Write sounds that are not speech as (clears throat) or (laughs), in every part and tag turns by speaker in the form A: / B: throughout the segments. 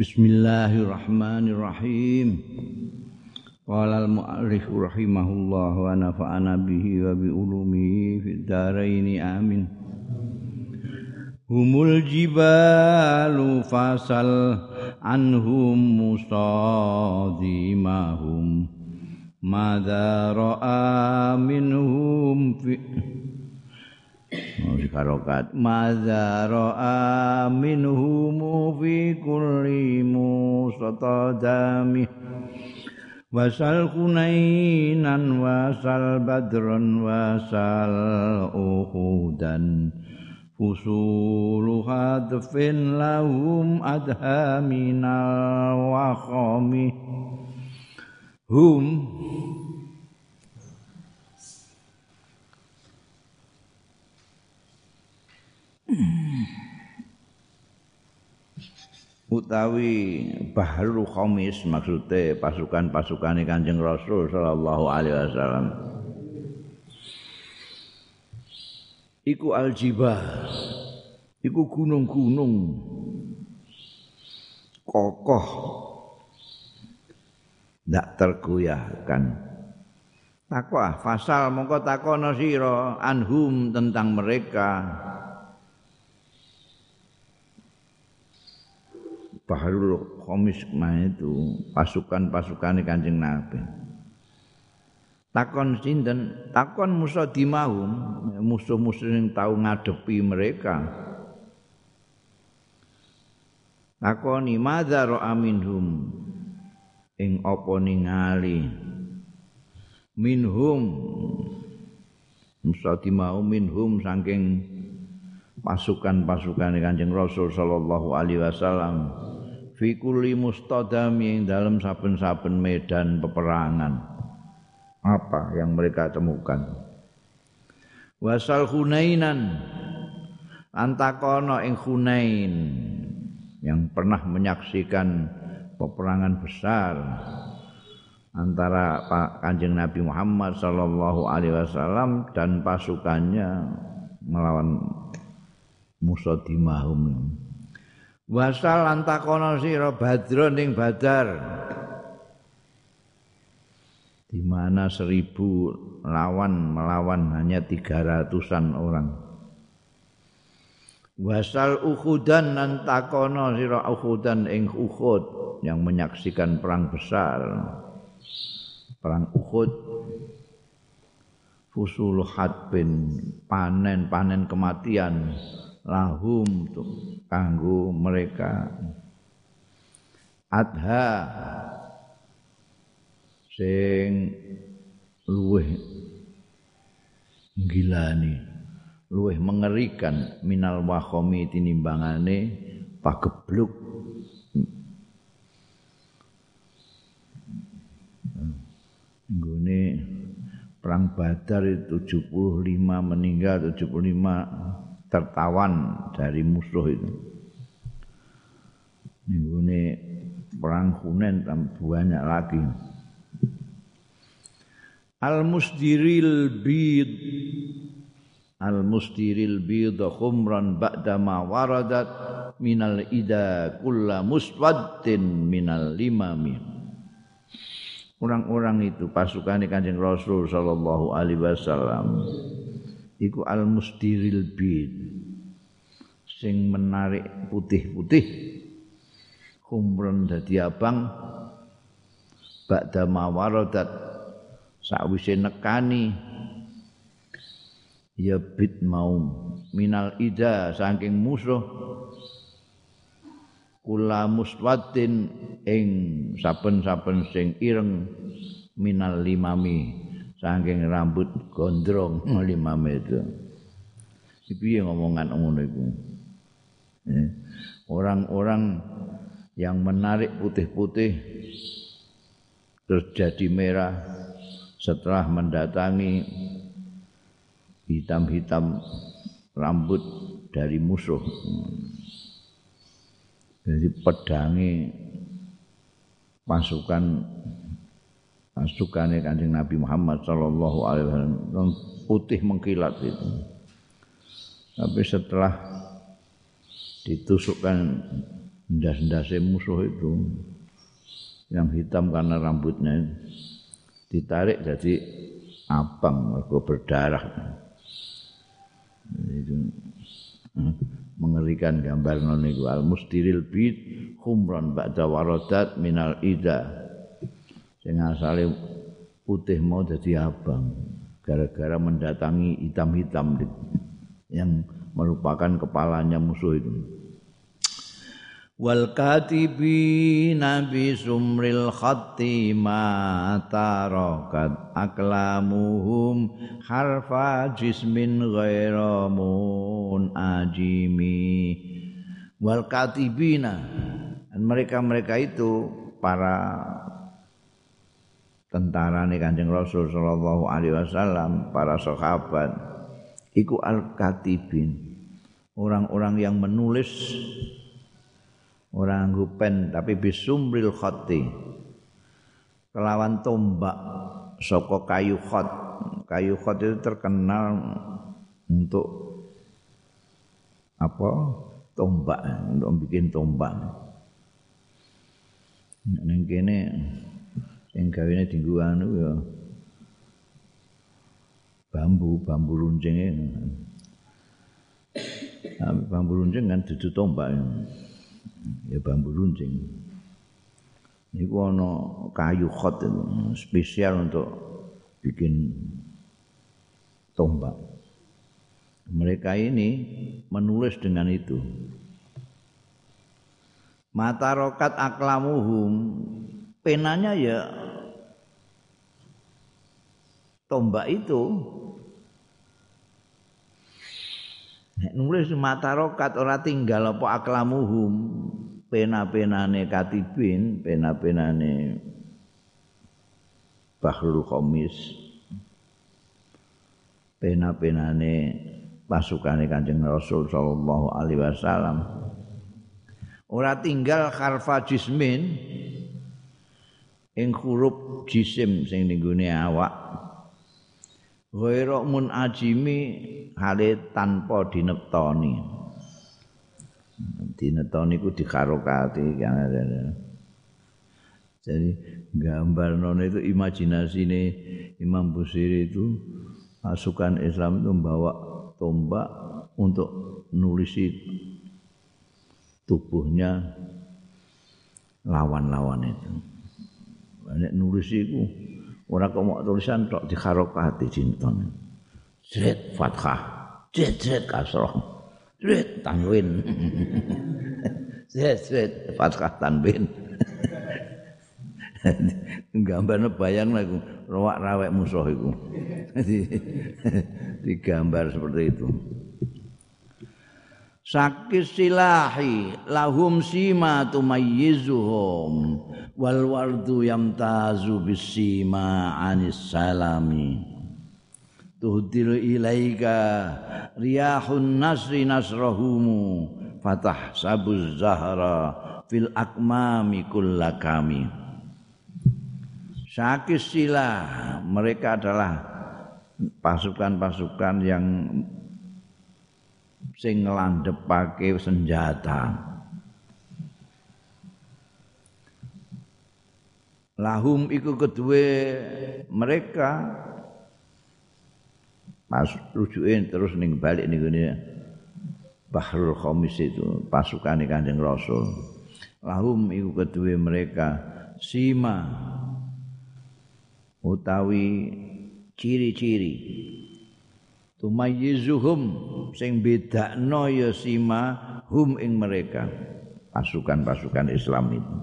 A: Bismillahirrahmanirrahim. Qala al-mu'allif rahimahullah wa nafa'ana bihi wa bi ulumihi fid dharain amin. Humul jibalu fasal anhum musadimahum Madza ra'a minhum fi karokat mazaro aminhumu fi kulli musatadami wasal kunainan wasal badron wasal uhudan. Fusulu hadfin lahum adha minal wakhami. Hum utawi bahru khamis maksudnya pasukan-pasukan Kanjeng Rasul sallallahu alaihi wasallam. Iku aljibah iku gunung-gunung kokoh ndak tergoyahkan. Takwa fasal mongko takono sira anhum tentang mereka Baharul Khomis itu pasukan-pasukan Kanjeng Nabi. Takon sinten? Takon musuh dimahum, musuh-musuh yang tahu ngadepi mereka. Takoni madza ra'a minhum ing apa ningali minhum musuh dimahum minhum saking pasukan-pasukan Kanjeng Rasul sallallahu alaihi wasallam fi kulli mustadami dalam saben-saben medan peperangan. Apa yang mereka temukan? Wasal hunainan. Antakono ing hunain yang pernah menyaksikan peperangan besar antara Pak Kanjeng Nabi Muhammad sallallahu alaihi wasallam dan pasukannya melawan musuh dimahum wasal antakono sira badron ing badar. Di mana seribu lawan melawan hanya tiga ratusan orang. Wasal ukhudan antakono sira ukhudan ing ukhud yang menyaksikan perang besar. Perang ukhud fusul hadbin panen panen kematian lahum kanggo mereka. Adha sing luweh gilani luweh mengerikan minal wakhomi tinimbangane pagebluk. Nggone perang Badar itu 75 meninggal 75 tertawan dari musuh itu. Ini perang Hunain banyak lagi. Al musdiril bid Al musdiril bid khumran ba'da ma waradat minal ida kulla muswaddin minal limami. Orang-orang itu pasukan Kanjeng Rasul sallallahu alaihi wasallam iku al musdiril bid sing menarik putih-putih. Kumron dadi abang ba'da mawaradat sakwise nekani. Ya bid mau minal ida saking musuh. Kula muswadin ing saben-saben sing ireng minal limami saking rambut gondrong lima meter. Piye ngomongan ngono iku? Orang-orang yang menarik putih-putih terus jadi merah setelah mendatangi hitam-hitam rambut dari musuh. Jadi pedangi pasukan pasukane Kanjeng Nabi Muhammad sallallahu alaihi wasallam putih mengkilat itu. Tapi setelah ditusukkan ndas-ndase musuh itu yang hitam karena rambutnya ditarik jadi abang mergo berdarah. Itu hmm, mengerikan gambar non iku. Al mustiril bid khumran ba'da waradat minal ida sing asale putih mau jadi abang. Gara-gara mendatangi hitam-hitam yang merupakan kepalanya musuh itu. Wal katibina bi sumril khatti ma tarakat aklamuhum harfa jismin ghaira mun ajimi. Wal katibina. Mereka-mereka itu para tentara nih kanjeng Rasul Shallallahu Alaihi Wasallam para sahabat. Iku al katibin orang-orang yang menulis. Orang gupen tapi bisumril khati kelawan tombak soko kayu khot. Kayu khot itu terkenal untuk apa? Tombak untuk bikin tombak. Neng kene sing gawene dienggo anu ya bambu bambu runcing bambu runcing kan dudu tombak ya bambu runcing. Niku ana kayu khot spesial untuk bikin tombak. Mereka ini menulis dengan itu. Mata rokat aklamuhum penanya ya tombak itu Nek nulis mata rokat ora tinggal apa aklamuhum pena-penane katibin, pena-penane Bahrul Khamis. Pena-penane pasukane Kanjeng Rasul sallallahu alaihi wasallam. Ora tinggal harfa jismin ing huruf jisim sing ning awak. Ghairu mun ajimi hale tanpa dinetoni dinetoni ku dikarokati jadi gambar non itu imajinasi ini Imam Busiri itu pasukan Islam itu membawa tombak untuk nulisi tubuhnya lawan-lawan itu. Banyak nulis itu Ora kok mau tulisan tok dikharokati cinton. Jret fathah, jret jret kasroh, jret tanwin. (laughs) jret jret fathah tanwin. (laughs) Gambarnya bayang lagu rawak rawek musuh itu. (laughs) Digambar seperti itu. Sakis silahi lahum sima tumayyizuhum wal wardu yamtazu bisima anis salami. Tuhdiru ilaika riyahun nasri nasrahumu fatah sabuz zahra fil akmami kullakami sakis silah mereka adalah pasukan-pasukan yang sing nglandhepake senjata. Lahum iku kedue mereka pas rujukin terus ning balik ning ngene Bahrul Khamis itu pasukan Kanjeng Rasul. Lahum iku kedue mereka sima utawi ciri-ciri tumayyizuhum sing bedakno ya sima hum ing mereka. Pasukan-pasukan Islam itu.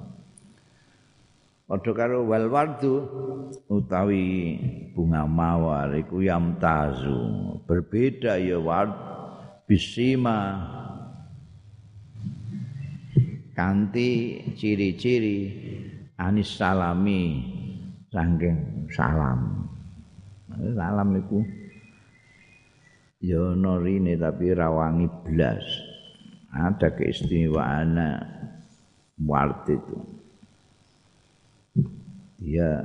A: Padha karo wal wardu utawi bunga mawar iku yamtazu berbeda ya ward bisima kanthi ciri-ciri anis salami saking salam. Salam iku ya norine tapi rawangi blas. Ada keistimewaan wart itu. Dia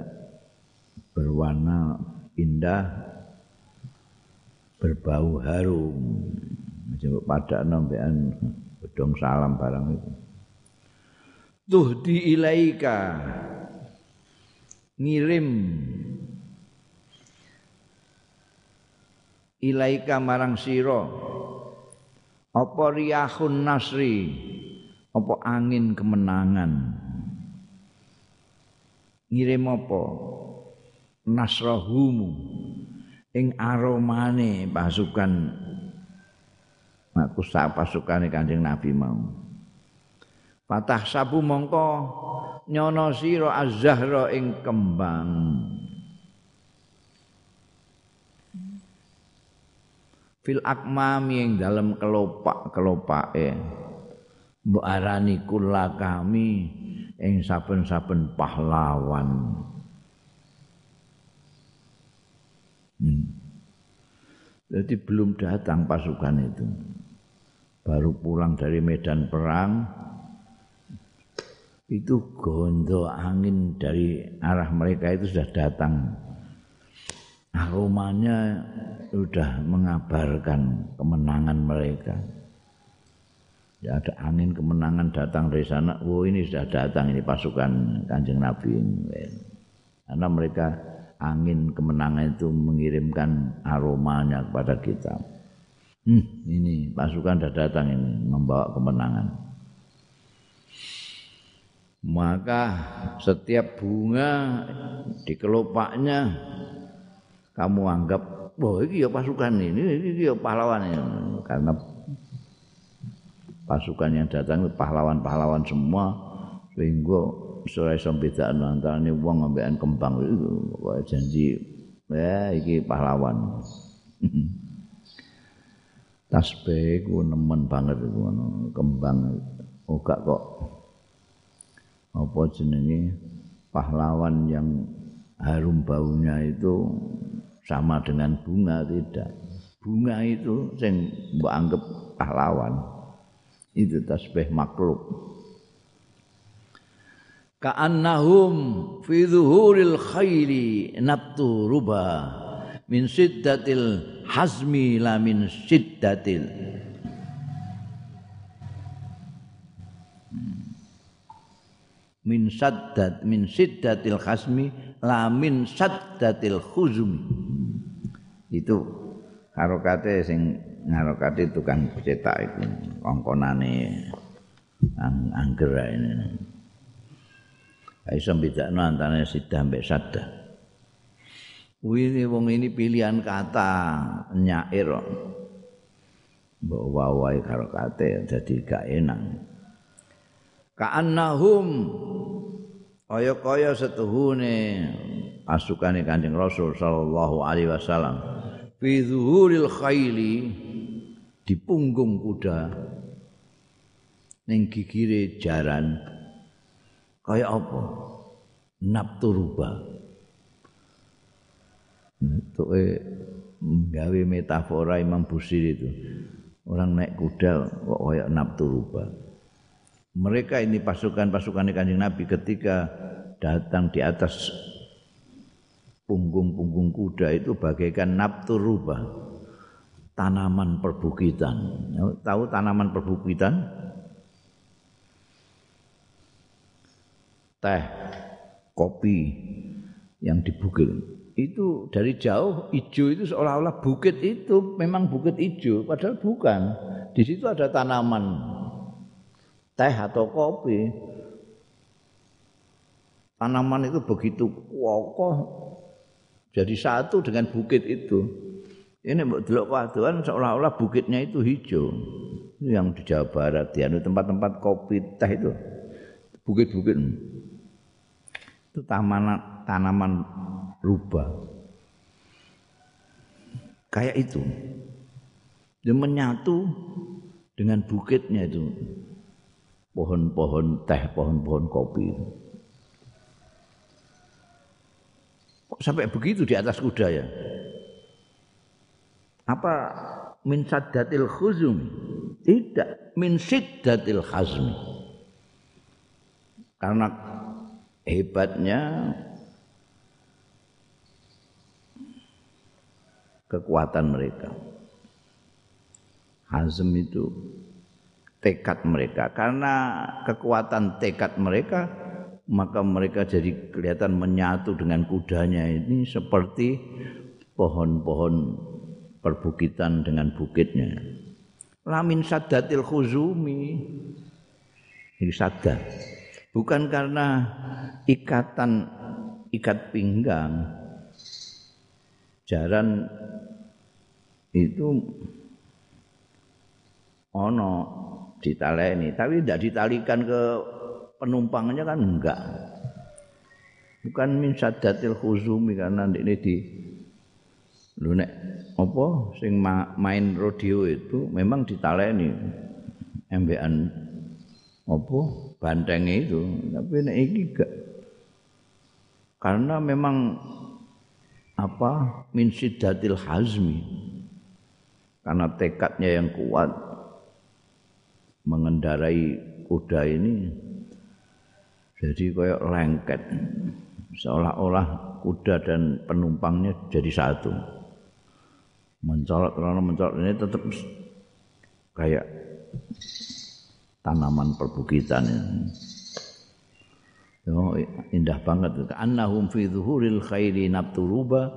A: berwarna indah berbau harum. Coba pada nambean bedong salam barang itu. Tuhdi ilaika ngirim ilaika marang sira. Apa riyahun nasri? Apa angin kemenangan? Ngirim apa? Nasrahumu. Ing aromane pasukan. Aku sak pasukane Kanjeng Nabi mau. Fatah sabu mongko nyono sira az-zahra ing kembang fil akmami ing dalem kelopak-kelopake mbok arani kula kami ing saben-saben pahlawan. Hmm. jadi belum datang pasukan itu. Baru pulang dari medan perang itu gondo angin dari arah mereka itu sudah datang aromanya sudah mengabarkan kemenangan mereka. Ya ada angin kemenangan datang dari sana. Oh ini sudah datang ini pasukan kanjeng Nabi ini. Karena mereka angin kemenangan itu mengirimkan aromanya kepada kita. Hmm, ini pasukan sudah datang ini membawa kemenangan. Maka setiap bunga di kelopaknya kamu anggap wah ini ya pasukan ini, ini ya pahlawan ini. Karena pasukan yang datang pahlawan-pahlawan semua. Sehingga sore iso bedakno antarané wong ambekan kembang itu. Janji ya iki pahlawan. (laughs) Tasbih ku nemen banget ngono kembang. Ora kok. Apa jenenge? Pahlawan yang harum baunya itu sama dengan bunga tidak. Bunga itu sing mbok anggap pahlawan. Itu tasbih makhluk. Ka'annahum fi zuhuril khairi nabtu ruba min siddatil hazmi la min siddatil min saddat min siddatil khasmi la min saddatil khuzumi. Itu harokate sing ngarokate tukang cetak itu kongkonane ang angger ini. Iso bedakno antane siddah mbek saddah. Wini wong ini pilihan kata nyair wawahe karo kate dadi gak enak ka'annahum. Kaya-kaya setuhune asukane Kanjeng Rasul sallallahu alaihi wasallam. Fi zuhuril khayli di punggung kuda ning gigire jaran. Kaya apa? Napturuba untuk gawe metafora Imam Busiri itu. Orang naik kuda kok kayak napturuba mereka ini pasukan-pasukan kanjeng Nabi ketika datang di atas punggung-punggung kuda itu bagaikan nabturuba tanaman perbukitan. Tahu tanaman perbukitan? Teh kopi yang di bukit itu dari jauh hijau itu seolah-olah bukit itu memang bukit hijau padahal bukan. Di situ ada tanaman teh atau kopi. Tanaman itu begitu kokoh. Jadi satu dengan bukit itu. Ini mbok delok paduan seolah-olah bukitnya itu hijau. Yang di Jawa Barat ya tempat-tempat kopi teh itu. Bukit-bukit. Itu tanaman tanaman rubah kayak itu. Dia menyatu dengan bukitnya itu pohon-pohon teh, pohon-pohon kopi. Kok sampai begitu di atas kuda ya? Apa min saddatil khuzum? Tidak, min siddatil khazmi. Karena hebatnya kekuatan mereka. Hazm itu tekad mereka. Karena kekuatan tekad mereka maka mereka jadi kelihatan menyatu dengan kudanya. Ini seperti pohon-pohon perbukitan dengan bukitnya. Lamin sadatil khuzumi. Ini sadar bukan karena ikatan ikat pinggang. Jaran itu ono ditaleni tapi tidak ditalikan ke penumpangnya kan enggak. Bukan min sadatil khuzumi karena ini di lu nek apa sing ma, main rodeo itu memang ditaleni embean apa? Banteng itu. Tapi nek iki gak karena memang apa? Min siddatil hazmi. Karena tekadnya yang kuat mengendarai kuda ini jadi kayak lengket. Seolah-olah kuda dan penumpangnya jadi satu. Mencolot karena mencolot ini tetap kayak tanaman perbukitan ini. Oh, indah banget. Annahum fi zuhuril khairi nabturuba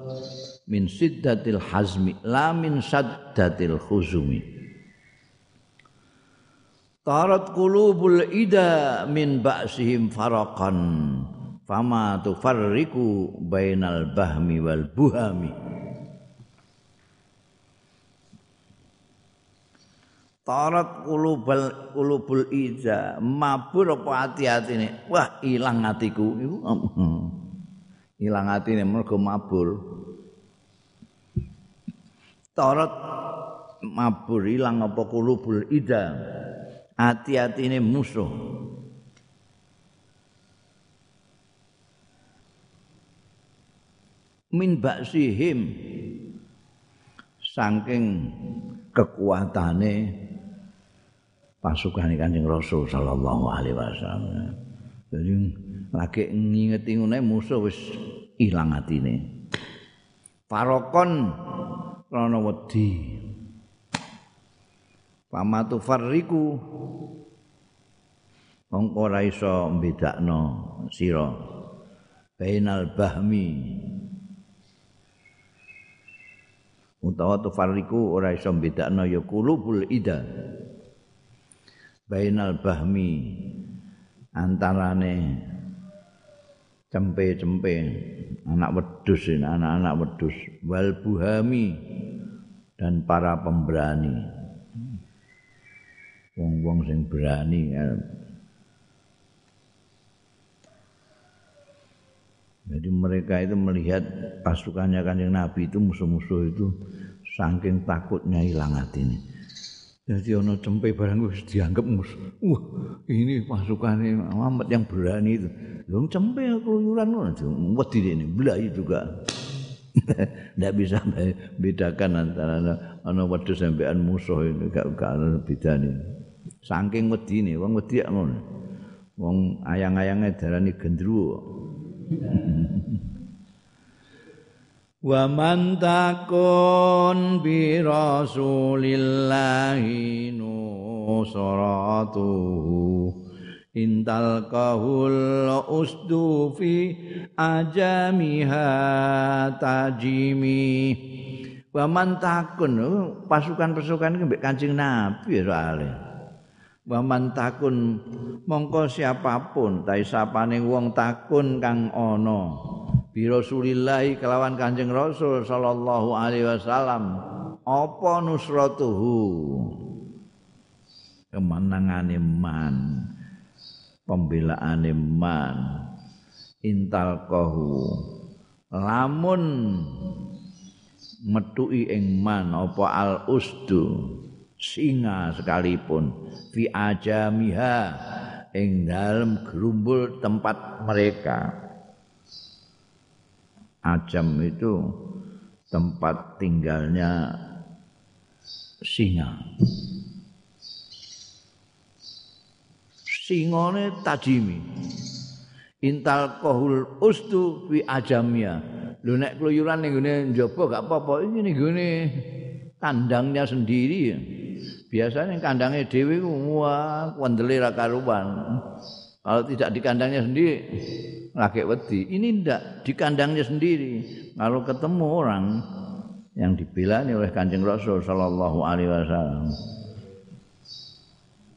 A: min siddatil hazmi la min saddatil khuzumi Tarat qulubul ida min ba'sihim faraqan fama tufarriqu bainal bahmi wal buhami. Tarat qulubul qulubul ida mabur apa ati-atine wah ilang atiku ilang atine mergo mabur. Tarat mabur ilang apa qulubul ida hati-hatine musuh min baksihim saking kekuatane pasukan Kanjeng Rasul sallallahu alaihi wasallam. Jadi lagi ngingeti ngene musuh wis ilang atine. Farokon krana wedi. Pamatu farriku mongko ora iso mbedakno sira bainal bahmi. Utawa tu farriku ora iso mbedakno ya kulubul ida. Bainal bahmi antarane cempe-cempe anak wedus anak-anak wedus wal buhami dan para pemberani wong-wong sing berani Jadi mereka itu melihat pasukannya kanjeng Nabi itu musuh-musuh itu saking takutnya hilang hati ini. Jadi ono cempe barang wis dianggap musuh. Wah, ini pasukannya Muhammad yang berani itu. Lho cempe keluyuran ngono, wedi ini belai juga. (laughs) Tidak bisa bedakan antara ono wedhus sampean musuh ini gak gak ono bedane. Saking wedine wong wedi ngono. Wong ayang-ayange darani gendruwo. (laughs) Wa man takun bi rasulillahi nusratuhu intal kahul usdu fi ajamiha tajimi wa man takun pasukan-pasukan iki mbek Kanjeng Nabi soalnya Waman takun mongko siapapun tai sapane wong takun kang ana. Bi Rasulillah kelawan Kanjeng Rasul sallallahu alaihi wasallam apa nusratuhu? Kemenangane man pembelaane man intal qahu lamun metuki ing man apa al usdu singa sekalipun. Fi ajamiha ing dalem gerumbul tempat mereka. Ajam itu tempat tinggalnya singa. Singone tajimi. Intal kohul ustu fi ajamia lho nek kluyuran ning gak apa-apa. Iki ning kandangnya sendiri. ya biasanya kandangnya dewi wah wandeli kalau tidak di kandangnya sendiri lagi wedi. Ini ndak di kandangnya sendiri. Kalau ketemu orang yang dibelani oleh kanjeng Rasul Shallallahu Alaihi Wasallam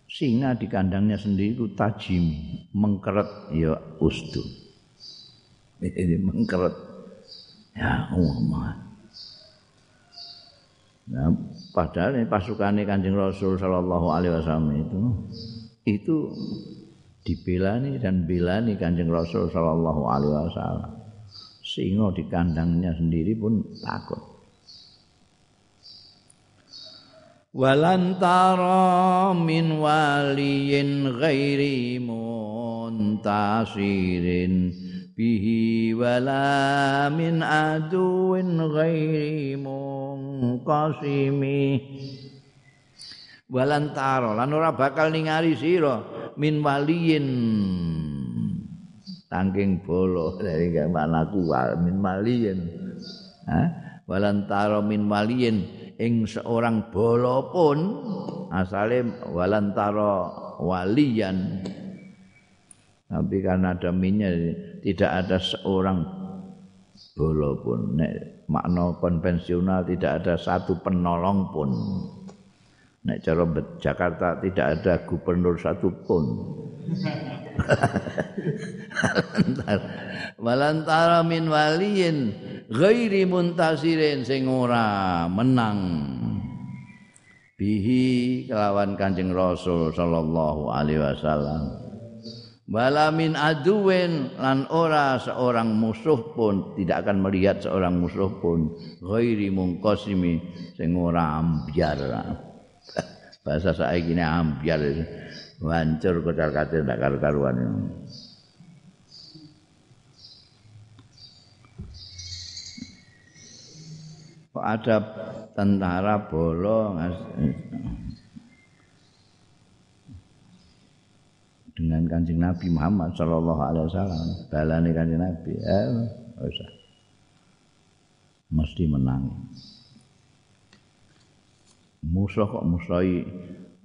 A: singa di kandangnya sendiri itu tajim mengkeret ya usdu. (laughs) Ini mengkeret. Ya Allah. Nah, padahal ini pasukan Kanjeng Rasul sallallahu alaihi wasallam itu itu dibelani dan belani Kanjeng Rasul sallallahu alaihi wasallam. Sehingga di kandangnya sendiri pun takut. Walantara min waliyin ghairi muntasirin bihi wala min aduin ghairi munqasimi walantara lan ora bakal ningali sira min waliyin. Tangking bolo dari mana kual min waliyin. Ha walantara min waliyin ing seorang bolo pun asale walantara waliyan. Tapi karena ada minyak tidak ada seorang bolo pun nek makna konvensional tidak ada satu penolong pun. Nek cara Jakarta tidak ada gubernur satu pun. (laughs) Walantara min waliyin ghairi muntasirin sing ora menang. Bihi kelawan Kanjeng Rasul sallallahu alaihi wasallam Wala min aduwen lan ora seorang musuh pun tidak akan melihat seorang musuh pun ghairi mungkosimi sing ora ambyar. (laughs) Bahasa saiki ne ambyar hancur kocar kacir ndak karu-karuan. Kok ada tentara bolong dengan kanjeng Nabi Muhammad Shallallahu Alaihi Wasallam. Balani kanjeng Nabi eh usah. Mesti menang. Musuh kok musuhi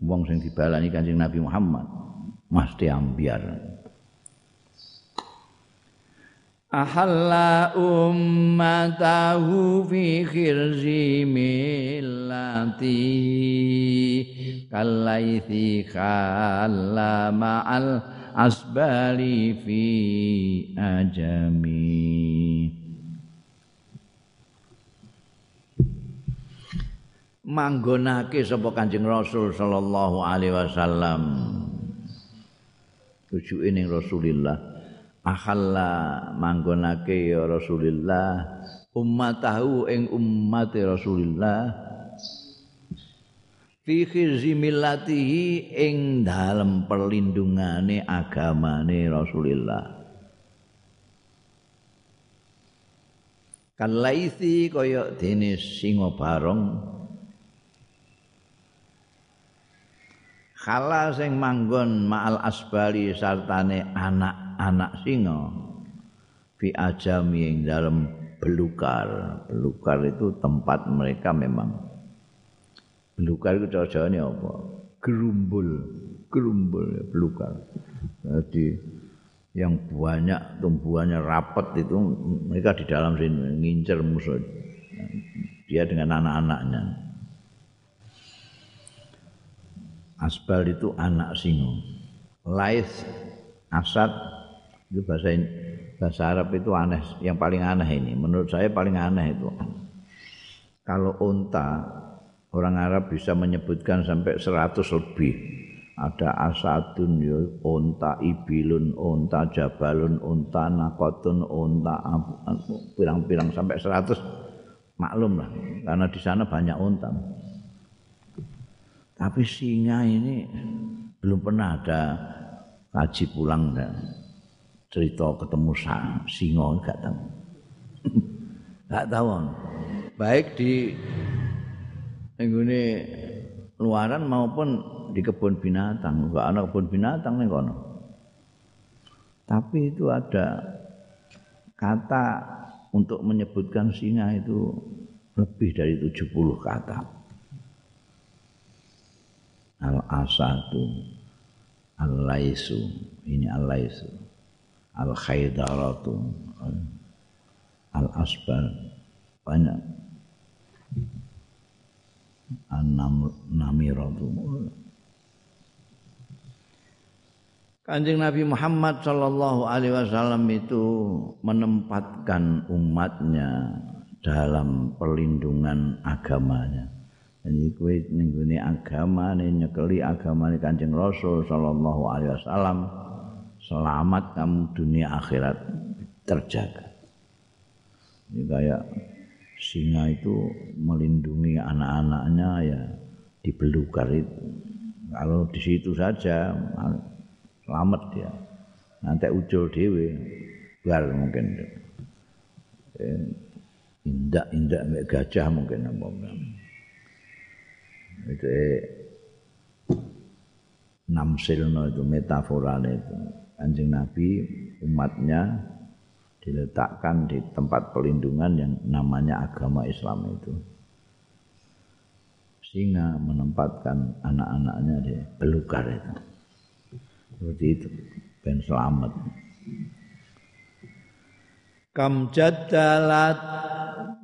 A: wong sing dibalani kanjeng Nabi Muhammad? Mesti ambiar ahalla ummatahu fi khirzi millati kalaithi khalla ma'al asbali fi ajami manggonake sapa Kanjeng Rasul sallallahu alaihi wasallam? Tujuke ning Rasulillah ahalla manggonake ya Rasulullah ummatahu ing umat Rasulullah fi khirzi millatihi ing dalem perlindungane agamane Rasulullah kalaisi kaya dene singa barong khala sing manggon ma'al asbali sartane anak-anak singa. Fi ajami ing dalam belukar. Belukar itu tempat mereka memang. Belukar itu caranya apa? Gerumbul. Gerumbul ya belukar. Jadi yang banyak tumbuhannya rapat itu mereka di dalam sini ngincer musuh. Dia dengan anak-anaknya. Asbal itu anak singo. Lais, Asad itu bahasa bahasa Arab itu aneh, yang paling aneh ini. Menurut saya paling aneh itu. Kalau unta, orang Arab bisa menyebutkan sampai 100 lebih. Ada asadun, ya, unta ibilun, unta jabalun, unta nakotun, unta pirang-pirang sampai 100 maklum lah karena di sana banyak unta. Tapi singa ini belum pernah ada kaji pulang dan cerita ketemu singa enggak tahu. Enggak (laughs) tahu. Baik di ini luaran maupun di kebun binatang. Enggak ada kebun binatang nih kono. Tapi itu ada kata untuk menyebutkan singa itu lebih dari 70 kata. al asatu al laisu ini al laisu al khaydaratu al asbar banyak. An namiratu Kanjeng Nabi Muhammad Shallallahu Alaihi Wasallam itu menempatkan umatnya dalam perlindungan agamanya. Jadi kue nengguni agama nyekeli agama nih kanjeng Rasul Shallallahu Alaihi Wasallam selamat kamu dunia akhirat terjaga. Ini kayak singa itu melindungi anak-anaknya ya di belukar itu. Kalau di situ saja selamat dia nanti ucul dewe bar mungkin eh, indak indak mek gajah mungkin apa itu eh, namsilno itu metaforane itu anjing nabi umatnya diletakkan di tempat pelindungan yang namanya agama Islam itu. Sehingga menempatkan anak-anaknya di belukar itu. Seperti itu ben selamat kam jadalat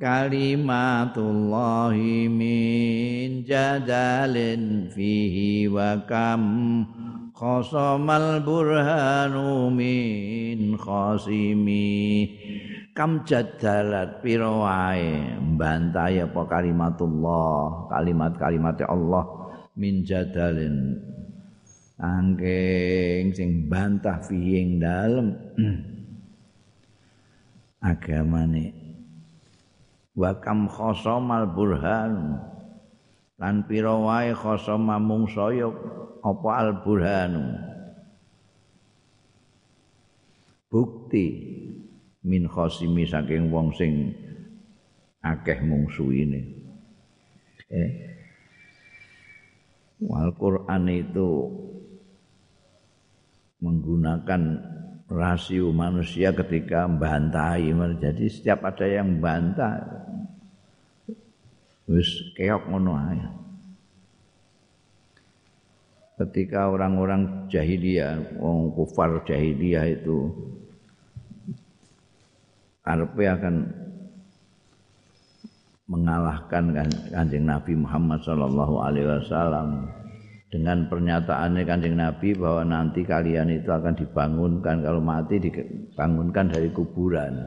A: kalimatullahi min jadalin fihi wa kam khasamal burhanu min khasimi kam jadalat pira wae? Mbantai apa kalimatullah? Kalimat-kalimat Allah min jadalin. Angking sing bantah fiing dalem. (clears throat) Agamane. Wa kam khosomal burhan lan pira wae khosoma mung saya apa al burhanu bukti min khosimi saking wong sing akeh mungsuhine eh. Al-Quran itu menggunakan rasio manusia ketika membantai jadi setiap ada yang bantah wis keok ngono ae ketika orang-orang jahiliyah orang kufar jahiliyah itu karpe akan mengalahkan kanjeng Nabi Muhammad sallallahu alaihi wasallam dengan pernyataannya kanjeng Nabi bahwa nanti kalian itu akan dibangunkan kalau mati dibangunkan dari kuburan.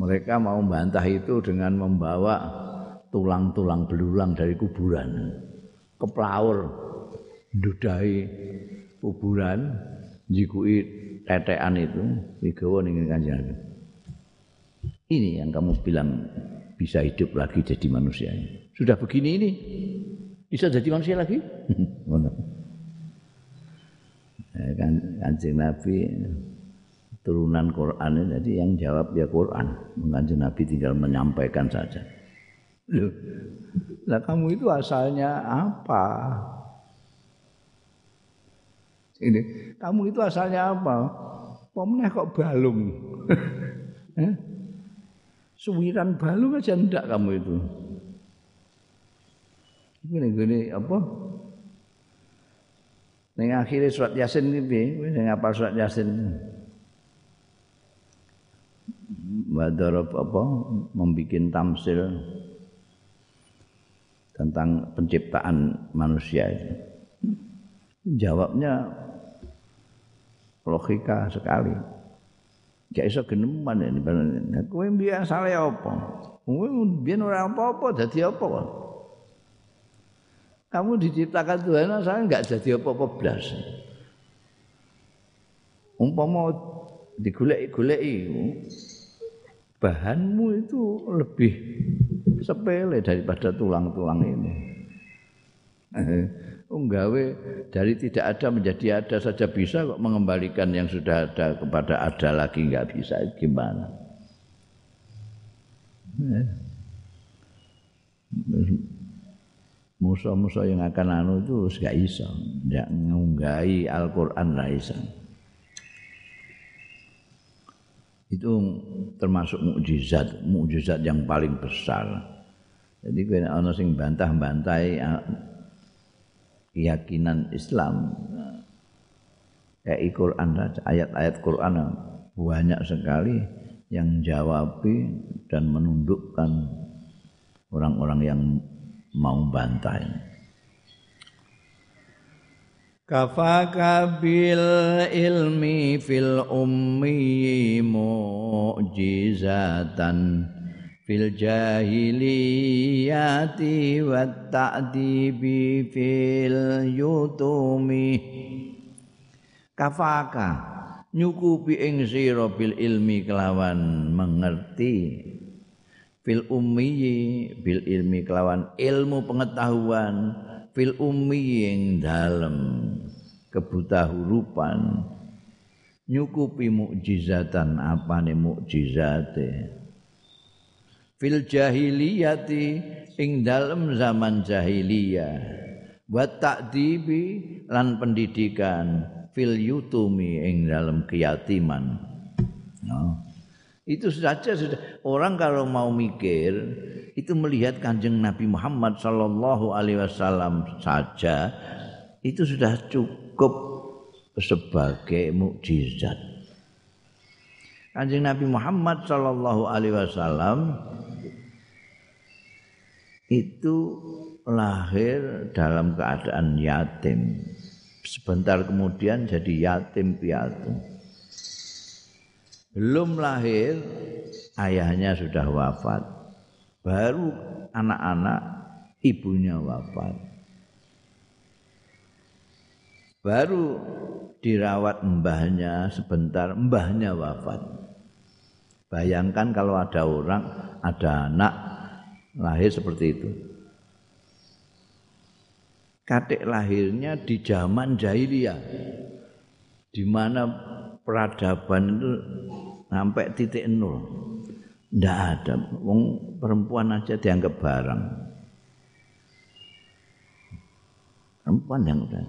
A: Mereka mau membantah itu dengan membawa tulang-tulang belulang dari kuburan ke pelaur dudai kuburan jikui tetean itu digawa ning kanjeng. Ini yang kamu bilang bisa hidup lagi jadi manusia. Sudah begini ini bisa jadi manusia lagi? (laughs) ya, kan kancing Nabi turunan Quran jadi yang jawab ya Quran. Kancing Nabi tinggal menyampaikan saja. Loh, lah kamu itu asalnya apa? Ini, kamu itu asalnya apa? Pemenah kok balung? (laughs) eh? Suwiran balung aja ndak kamu itu. Ini gini apa? Ning akhire surat Yasin? Kowe sing ngapal surat Yasin. Wadarab apa? Membikin tamsil tentang penciptaan manusia itu. Jawabnya logika sekali. Gak iso geneman ini. Kowe mbiyen asale apa? Kowe mbiyen ora apa-apa dadi apa? Kamu diciptakan Tuhan saya enggak jadi apa-apa blas. Umpama digoleki-goleki bahanmu itu lebih sepele daripada tulang-tulang ini. Unggawe dari tidak ada menjadi ada saja bisa kok mengembalikan yang sudah ada kepada ada lagi enggak bisa gimana? Eh musuh-musuh yang akan anu itu gak iso ndak ngunggahi Al-Qur'an ra iso itu termasuk mukjizat mukjizat yang paling besar jadi kena ana sing bantah-bantai keyakinan Islam kayak Quran saja ayat-ayat Quran banyak sekali yang jawabi dan menundukkan orang-orang yang mau bantai. Kafaka bil ilmi fil ummi mu'jizatan fil jahiliyati wat ta'dibi fil yutumi. Kafaka nyukupi ing sira bil ilmi kelawan mengerti. Fil ummi bil ilmi kelawan ilmu pengetahuan fil ummi ing dalem kebuta hurupan nyukupi mukjizatan apane mukjizate fil jahiliyati ing dalem zaman jahiliyah wa ta'dibi lan pendidikan fil yutumi ing dalam keyatiman no. Itu saja sudah orang kalau mau mikir itu melihat kanjeng Nabi Muhammad Sallallahu Alaihi Wasallam saja itu sudah cukup sebagai mukjizat. Kanjeng Nabi Muhammad Sallallahu Alaihi Wasallam itu lahir dalam keadaan yatim. Sebentar kemudian jadi yatim piatu. Belum lahir ayahnya sudah wafat. Baru anak-anak ibunya wafat. Baru dirawat mbahnya sebentar, mbahnya wafat. Bayangkan kalau ada orang, ada anak lahir seperti itu. Katik lahirnya di zaman jahiliyah. Di mana peradaban itu sampai titik nol. Tidak ada. Wong perempuan aja dianggap barang. Perempuan yang udah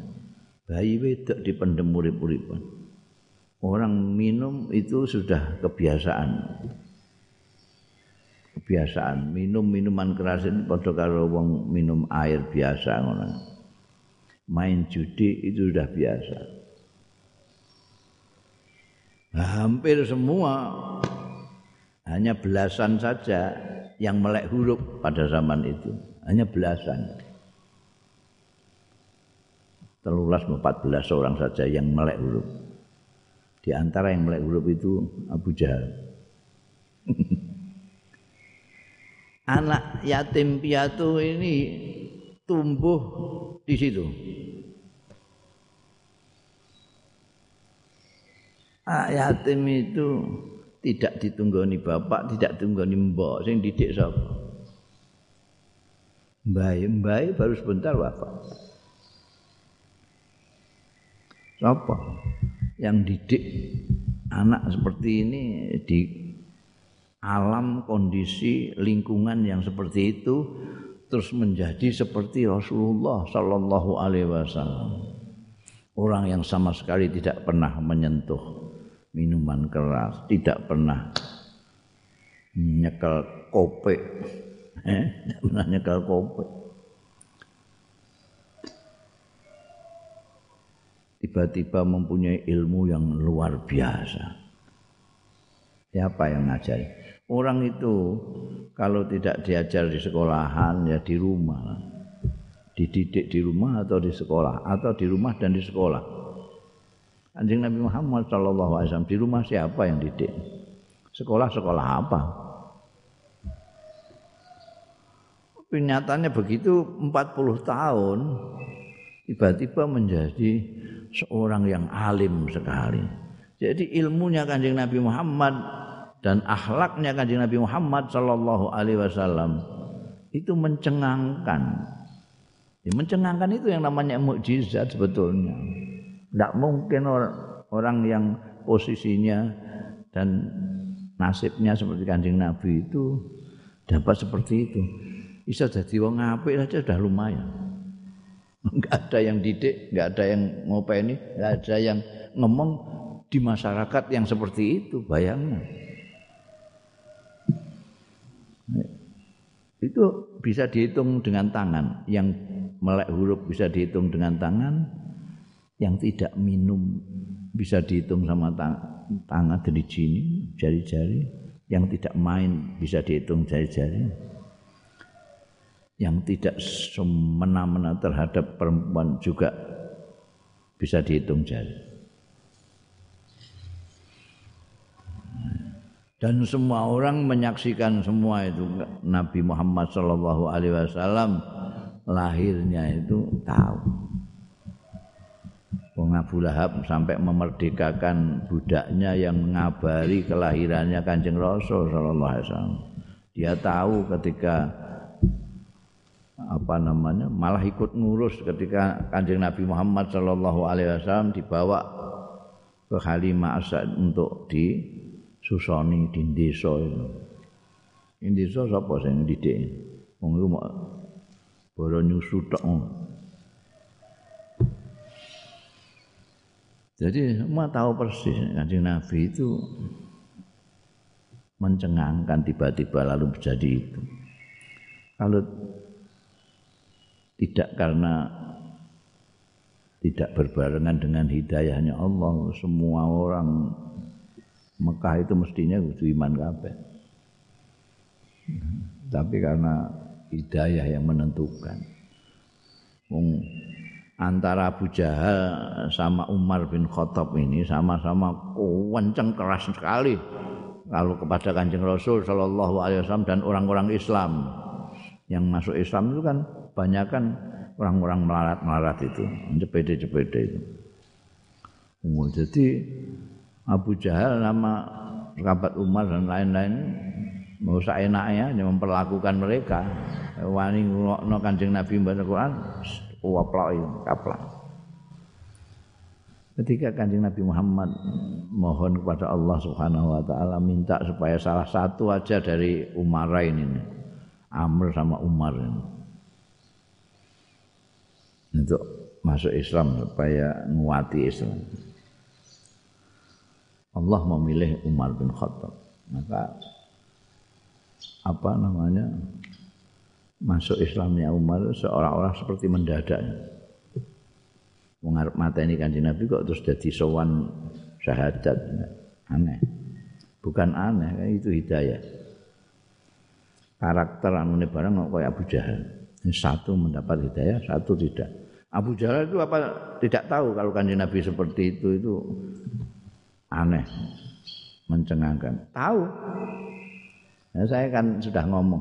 A: bayi wedok di pendemurip-uripan. Orang minum itu sudah kebiasaan kebiasaan minum minuman keras ini pada kalau wong minum air biasa ngono main judi itu sudah biasa hampir semua. Hanya belasan saja yang melek huruf pada zaman itu. Hanya belasan. Telulas empat belas orang saja yang melek huruf. Di antara yang melek huruf itu Abu Jahal. (laughs) Anak yatim piatu ini tumbuh di situ. Yatim itu tidak ditunggoni bapak, tidak ditunggoni mbok, sing didik sapa? Mbah, mbah baru sebentar wafat. Siapa yang didik anak seperti ini di alam kondisi lingkungan yang seperti itu terus menjadi seperti Rasulullah sallallahu alaihi wasallam. Orang yang sama sekali tidak pernah menyentuh minuman keras, tidak pernah nyekel kopi. Eh, tidak pernah nyekel kopi. Tiba-tiba mempunyai ilmu yang luar biasa. Siapa yang ngajari? Orang itu kalau tidak diajar di sekolahan ya di rumah. Dididik di rumah atau di sekolah atau di rumah dan di sekolah. Anjing Nabi Muhammad wasallam di rumah siapa yang didik? Sekolah-sekolah apa? Kenyataannya begitu 40 tahun tiba-tiba menjadi seorang yang alim sekali. Jadi ilmunya Kanjeng Nabi Muhammad dan akhlaknya kanjeng Nabi Muhammad sallallahu alaihi wasallam itu mencengangkan. Ya, mencengangkan itu yang namanya mukjizat sebetulnya. Tidak mungkin orang, orang yang posisinya dan nasibnya seperti kanjeng Nabi itu dapat seperti itu. Bisa jadi wong apik saja sudah lumayan. Enggak ada yang didik, enggak ada yang ngopeni, enggak ada yang ngomong di masyarakat yang seperti itu, bayangnya. Itu bisa dihitung dengan tangan yang melek huruf bisa dihitung dengan tangan, yang tidak minum bisa dihitung sama tangan dari jini, jari-jari, yang tidak main bisa dihitung jari-jari, yang tidak semena-mena terhadap perempuan juga bisa dihitung jari. Dan semua orang menyaksikan semua itu Nabi Muhammad Wasallam lahirnya itu tahu. Wong Abu Lahab sampai memerdekakan budaknya yang mengabari kelahirannya Kanjeng Rasul sallallahu alaihi wasallam. Dia tahu ketika apa namanya malah ikut ngurus ketika Kanjeng Nabi Muhammad sallallahu alaihi wasallam dibawa ke Halimah Asad untuk di susoni di desa itu. Ing desa sapa sing didik? Wong iku boro nyusu tok. Jadi semua tahu persis kanjeng Nabi itu mencengangkan tiba-tiba lalu menjadi itu. Kalau tidak karena tidak berbarengan dengan hidayahnya Allah, semua orang Mekah itu mestinya kudu iman kabeh. Tapi karena hidayah yang menentukan. Antara Abu Jahal sama Umar bin Khattab ini sama-sama kenceng keras sekali. Kalau kepada Kanjeng Rasul Shallallahu Alaihi Wasallam dan orang-orang Islam. Yang masuk Islam itu kan banyak kan orang-orang melarat-melarat itu, cepede-cepede itu. Oh, jadi Abu Jahal nama sahabat Umar dan lain-lain mau enaknya memperlakukan mereka. Wani no Kanjeng Nabi membaca Quran waploi kaplak ketika Kanjeng Nabi Muhammad mohon kepada Allah Subhanahu wa taala minta supaya salah satu aja dari Umarain ini Amr sama Umar ini untuk masuk Islam supaya nguati Islam. Allah memilih Umar bin Khattab. Maka apa namanya masuk Islamnya Umar seolah-olah seperti mendadak. Mengharap mata ini kanji Nabi kok terus jadi sowan syahadat. Aneh. Bukan aneh itu hidayah. Karakter anu barang kok kayak Abu Jahal. Satu mendapat hidayah satu tidak. Abu Jahal itu apa tidak tahu kalau kanji Nabi seperti itu itu aneh mencengangkan. Tahu. Nah, saya kan sudah ngomong,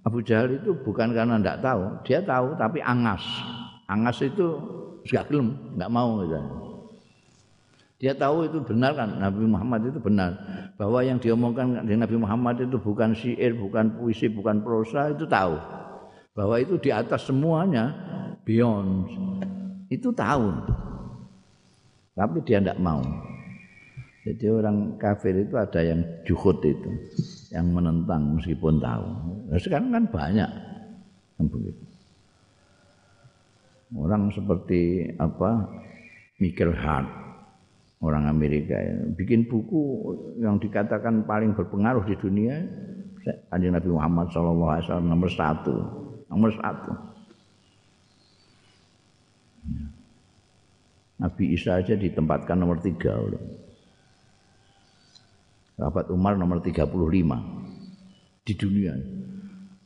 A: Abu Jahal itu bukan karena tidak tahu, dia tahu tapi angas. Angas itu gak gelem, nggak mau gitu. Dia tahu itu benar kan, Nabi Muhammad itu benar. Bahwa yang diomongkan dengan Nabi Muhammad itu bukan syair, bukan puisi, bukan prosa, itu tahu. Bahwa itu di atas semuanya, beyond. Itu tahu. Tapi dia tidak mau. Jadi orang kafir itu ada yang juhud itu yang menentang meskipun tahu. Nah, sekarang kan banyak yang begitu. Orang seperti apa Michael Hart orang Amerika ya, bikin buku yang dikatakan paling berpengaruh di dunia Kanjeng Nabi Muhammad SAW nomor satu nomor satu Nabi Isa aja ditempatkan nomor tiga. Sahabat Umar nomor 35 di dunia.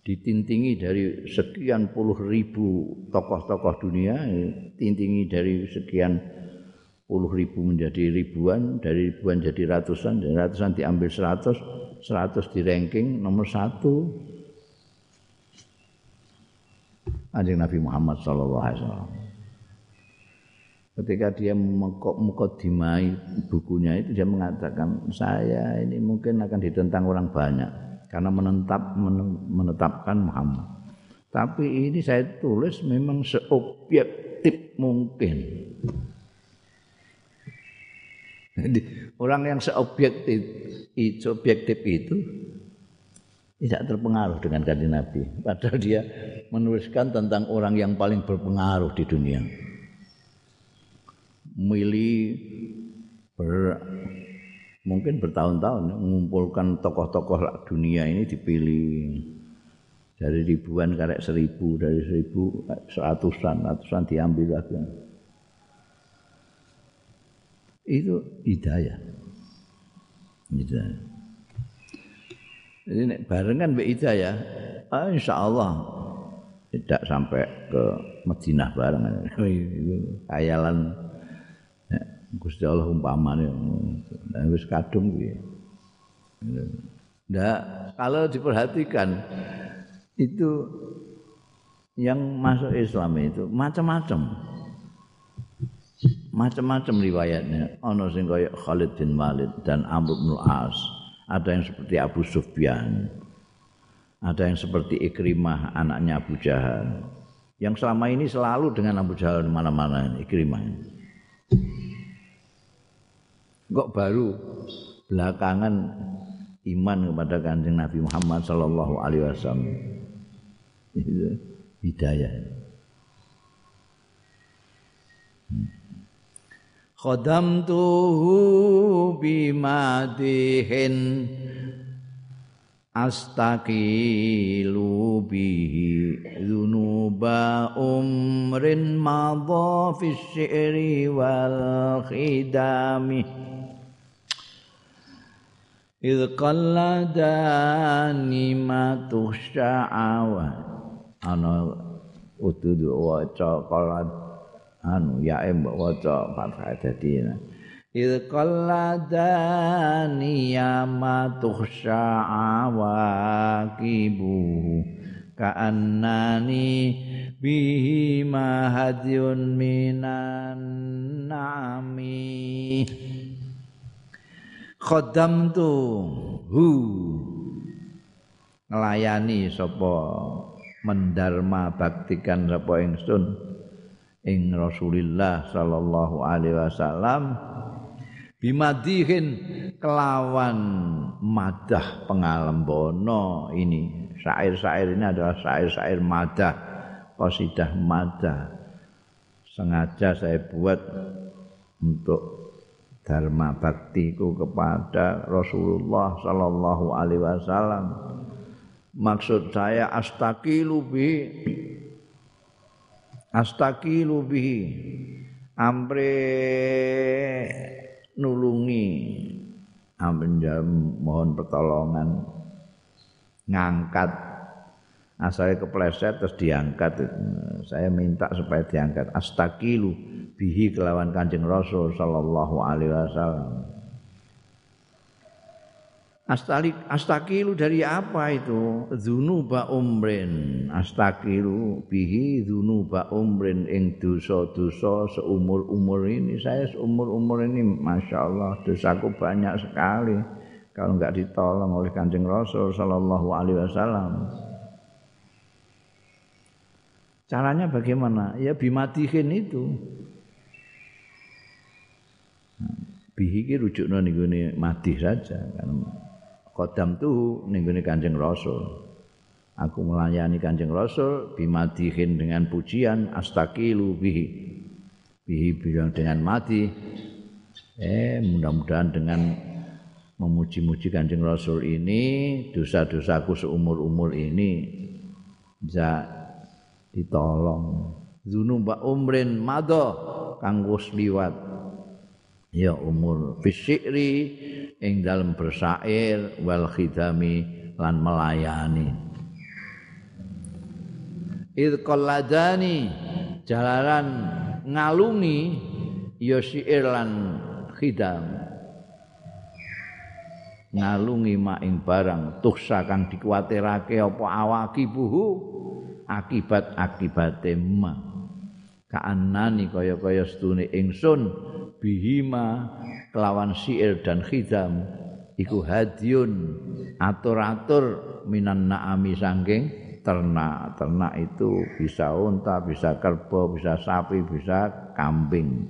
A: Ditintingi dari sekian puluh ribu tokoh-tokoh dunia, tintingi dari sekian puluh ribu menjadi ribuan, dari ribuan jadi ratusan, dari ratusan diambil seratus, seratus di ranking nomor satu. Anjing Nabi Muhammad Sallallahu Alaihi Wasallam ketika dia mukadimai bukunya itu dia mengatakan saya ini mungkin akan ditentang orang banyak karena menetap menetapkan Muhammad. Tapi ini saya tulis memang seobjektif mungkin. Jadi orang yang seobjektif itu, objektif itu tidak terpengaruh dengan kanjeng Nabi. Padahal dia menuliskan tentang orang yang paling berpengaruh di dunia milih ber, mungkin bertahun-tahun mengumpulkan tokoh-tokoh dunia ini dipilih. Dari ribuan karek seribu dari seribu seratusan ratusan diambil lagi. Itu hidayah. Hidayah. Jadi barengan mbek hidayah ah, insya Allah tidak sampai ke Madinah bareng itu (laughs) khayalan ya, Gusti Allah umpamane wis kadung piye Nggak, kalau diperhatikan itu yang masuk Islam itu macam-macam. Macam-macam riwayatnya. Ono sing kaya Khalid bin Walid dan Amr bin As. Ada yang seperti Abu Sufyan. Ada yang seperti Ikrimah anaknya Abu Jahal. Yang selama ini selalu dengan Abu Jahal mana-mana Ikrimah. Kok baru belakangan iman kepada kanjeng Nabi Muhammad sallallahu alaihi wasallam. Itu hidayah. Khadamtuhu bimadihin astaqilu bihi dhunuba umrin madha fi syi'ri wal khidami Idh qalladani ma tusya'awa Ana utudu waca qalad anu ya em waca fathah dadi Idh qalladani ya ma tusya'awa kibu Ka'annani bihi ma minan nami khaddamtu hu. Nglayani sapa mendarma baktikan sapa ingsun ing Rasulillah sallallahu alaihi wasallam. Bimadihin kelawan madah pengalembono ini. Syair-syair ini adalah syair-syair madah qasidah madah. Sengaja saya buat untuk dharma baktiku kepada Rasulullah sallallahu alaihi wasallam. Maksud saya astaqilu bi astaqilu bi ampre nulungi. Ampre mohon pertolongan. Ngangkat. Asalnya kepleset terus diangkat. Saya minta supaya diangkat. Astaqilu bihi kelawan Kanjeng Rasul sallallahu alaihi wasallam. Astalik astakilu dari apa itu? Dzunuba umrin. Astakilu bihi dzunuba umrin ing dosa-dosa seumur-umur ini. Saya seumur-umur ini Masya Allah dosaku banyak sekali. Kalau enggak ditolong oleh Kanjeng Rasul sallallahu alaihi wasallam. Caranya bagaimana? Ya bimatihin itu. Bihi ki rujukno ning gone madih saja kan. Kodam tuh ning gone Kanjeng Rasul. Aku melayani Kanjeng Rasul bimadihin dengan pujian astaqilu bihi. Bihi bilang dengan mati eh mudah-mudahan dengan memuji-muji Kanjeng Rasul ini dosa-dosaku seumur-umur ini bisa ditolong. Zunubak umrin mado kanggo liwat ya umur fisikri ing dalam bersair wal khidami lan melayani. Id qalladani jalaran ngalungi ya syair lan khidam. Ngalungi mak ing barang tuksa kang dikuwatirake apa awaki akibat akibate ma kaanani kaya-kaya stune ingsun bihima kelawan syair dan khidam iku hadiun atur-atur minan naami sangking ternak. Ternak itu bisa unta bisa kerbau bisa sapi bisa kambing.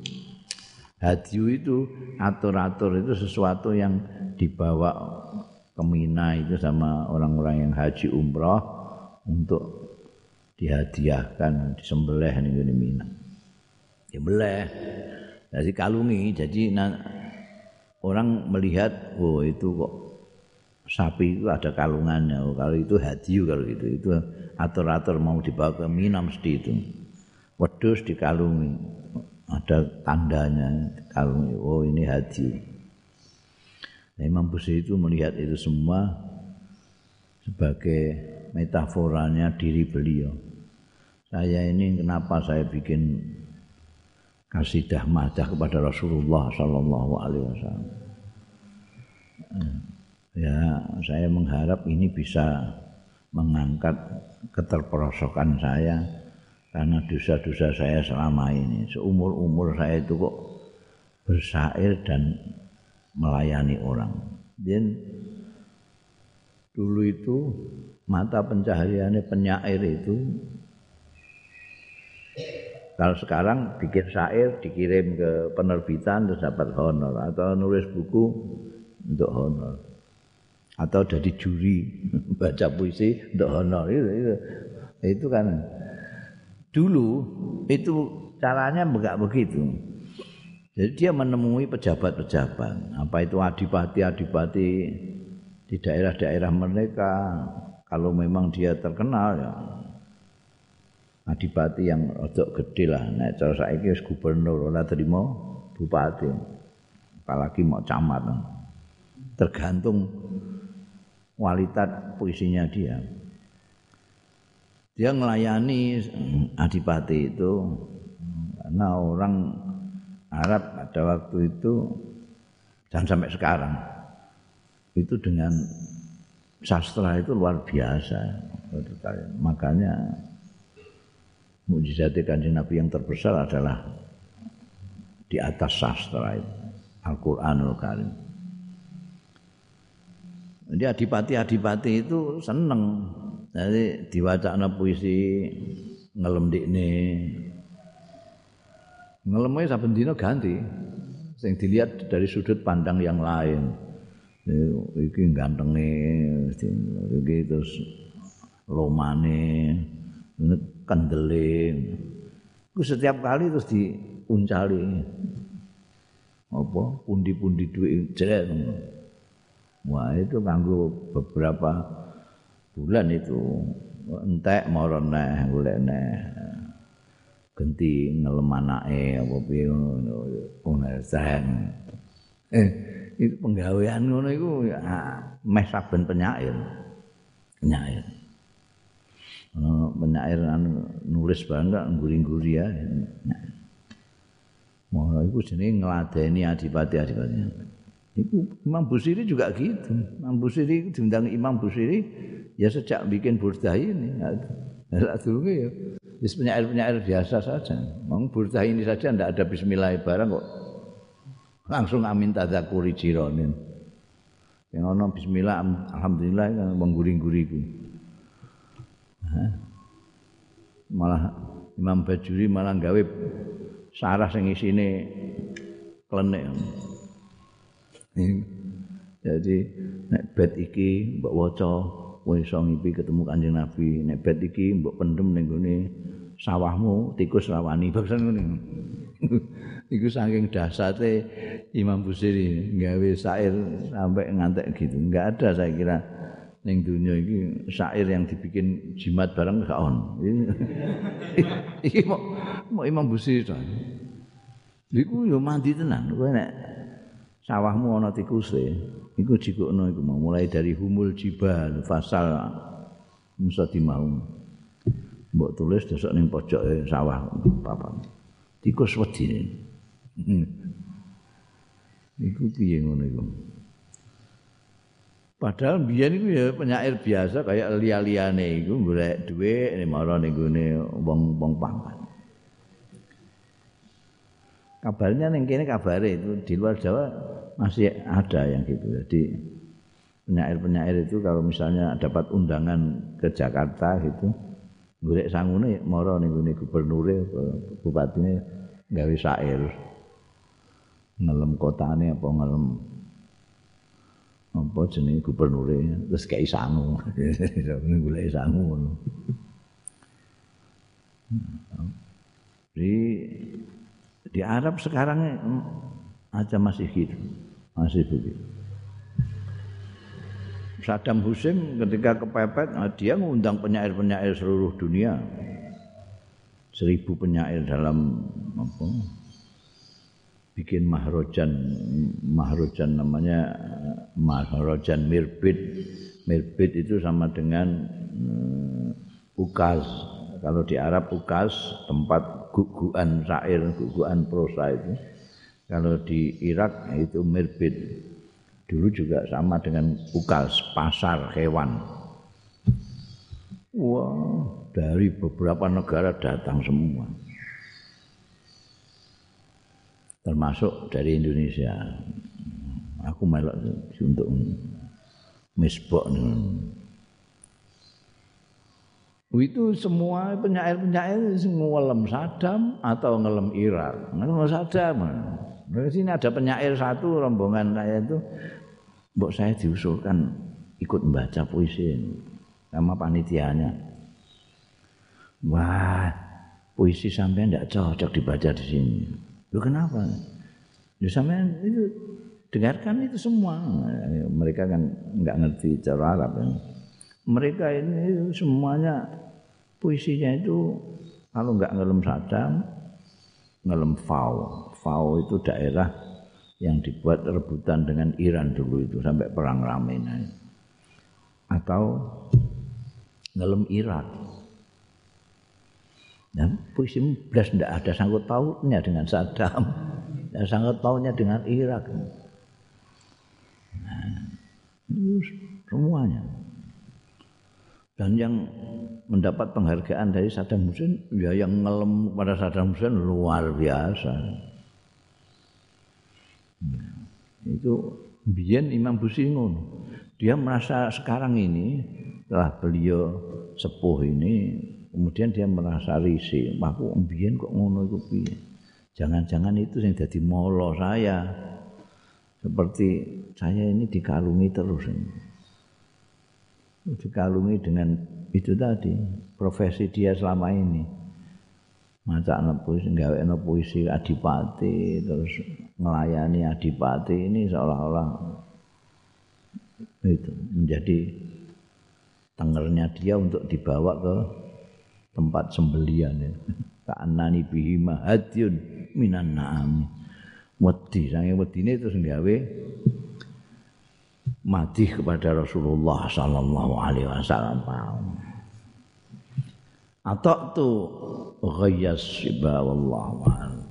A: Hadiu itu atur-atur itu sesuatu yang dibawa ke Mina itu sama orang-orang yang haji umroh untuk dihadiahkan disembelih nih Mina. Disembelih jadi kalungi jadi orang melihat oh itu kok sapi itu ada kalungannya. Oh, kalau itu hadiu kalau itu itu atur-atur mau dibawa ke Mina mesti itu. Wedus dikalungi. Ada tandanya kalungi. Oh ini hadiu. Nah, Imam Busiri itu melihat itu semua sebagai metaforanya diri beliau. Saya ini kenapa saya bikin kasidah madah kepada Rasulullah Sallallahu Alaihi Wasallam. Ya, saya mengharap ini bisa mengangkat keterperosokan saya karena dosa-dosa saya selama ini. Seumur umur saya itu kok bersair dan melayani orang. Dan dulu itu mata pencahariannya penyair itu kalau sekarang bikin syair dikirim ke penerbitan terus dapat honor. Atau nulis buku untuk honor. Atau jadi juri (laughs) baca puisi untuk honor. Itu itu, itu kan dulu itu caranya enggak begitu. Jadi dia menemui pejabat-pejabat. Apa itu adipati-adipati di daerah-daerah mereka. Kalau memang dia terkenal ya adipati yang rodok gede lah. Nek cara saiki wis gubernur ora terima bupati. Apalagi mau camat. Tergantung kualitas puisinya dia. Dia melayani adipati itu karena orang Arab pada waktu itu dan sampai sekarang itu dengan sastra itu luar biasa. Makanya mujizat kanjeng Nabi yang terbesar adalah di atas sastra itu Al-Qur'anul Karim. Jadi adipati-adipati itu seneng. Jadi diwacana puisi ngelem dikne. Ngelemnya saben dina ganti. Sing dilihat dari sudut pandang yang lain. Iki gantenge, iki terus lomane, kendele. Ku setiap kali terus diuncali. Apa pundi-pundi duit jeret. Wah, itu kanggo beberapa bulan itu entek mara neh golek neh. Genti ngelem anake apa piye ngono. Eh, itu penggawean ngono iku ya meh saben penyair. Penyair. Penyair anu nulis bangga ngguri-ngguri ya. Mau iku jenenge ngladeni adipati-adipati. Iku Imam Busiri juga gitu. Imam Busiri diundang Imam Busiri ya sejak bikin burdah ini. Dulu ya wis penyair-penyair biasa saja. Mau burdah ini saja ndak ada bismillah barang kok langsung amin tadzakuri jironin. Yang ono bismillah alhamdulillah kan mengguri-guri ku. Malah Imam Bajuri malah gawe sarah sing isine klenik. Jadi nek bet iki mbok waca iso ngipi ketemu Kanjeng Nabi, nek bet iki mbok pendem ning gone sawahmu tikus rawani baksan ngene. (laughs) Iku saking dasate Imam Busiri gawe syair sampai ngantek gitu. Enggak ada saya kira ning dunia iki syair yang dibikin jimat barang gak on. iki mau, mau Imam Busiri to. Iku yo mandi tenan. Kowe nek sawahmu ana tikuse, iku jikokno iku mau mulai dari humul jibal fasal musa dimau. Mbok tulis desok ning pojoke sawah papan. Tikus wedi. Iku piye ngono iku? Padahal biyen iku ya penyair biasa kayak liya-liyane iku golek dhuwit ning mara ning gone wong-wong pangkat. Kabarnya ning kene kabare itu di luar Jawa masih ada yang gitu. Jadi penyair-penyair itu kalau misalnya dapat undangan ke Jakarta gitu, golek sangune mara ning gone gubernure bupatine gawe syair. Ngelem kotane apa ngelem apa jenenge gubernure? Terus kayak sangu. Golek sangu ngono. Di di Arab sekarang aja masih gitu masih begitu. Saddam Hussein ketika kepepet nah dia mengundang penyair-penyair seluruh dunia. Seribu penyair dalam apa bikin mahrojan mahrojan namanya mahrojan mirbit. Mirbit itu sama dengan uh, ukaz kalau di Arab ukaz tempat guguan syair guguan prosa itu. Kalau di Irak itu mirbit. Dulu juga sama dengan ukaz pasar hewan. Wah dari beberapa negara datang semua. Termasuk dari Indonesia. Aku melok untuk misbok itu semua penyair-penyair ngelem Saddam atau ngelem Irak. Ngelem Saddam. Di sini ada penyair satu rombongan saya itu, mbok saya diusulkan ikut membaca puisi sama panitianya. Wah, puisi sampean tidak cocok dibaca di sini. Lu kenapa? Ya sampean itu dengarkan itu semua. Mereka kan nggak ngerti cara Arab kan. Mereka ini semuanya puisinya itu kalau nggak ngelem sadam, ngelem fau. Fau itu daerah yang dibuat rebutan dengan Iran dulu itu sampai perang Ramena. Atau ngelem Irak Nah, puisi belas tidak ada sangkut pautnya dengan Saddam, tidak sangkut pautnya dengan Irak. Nah, semuanya. Dan yang mendapat penghargaan dari Saddam Hussein, ya yang ngelem pada Saddam Hussein luar biasa. Nah, itu Bian Imam Busingun, dia merasa sekarang ini setelah beliau sepuh ini kemudian dia merasa risih. Aku mbiyen kok ngono iku piye? Jangan-jangan itu yang jadi molo saya. Seperti saya ini dikalungi terus ini. Dikalungi dengan itu tadi profesi dia selama ini. Maca puisi gawe puisi adipati terus melayani adipati ini seolah-olah itu menjadi tengernya dia untuk dibawa ke tempat sembelian ya. Ka'annani bihi mahadyun minan na'am. Wedi, sange wedine terus gawe mati kepada Rasulullah sallallahu alaihi wasallam. Atau tu ghayyas siba wallahu a'lam.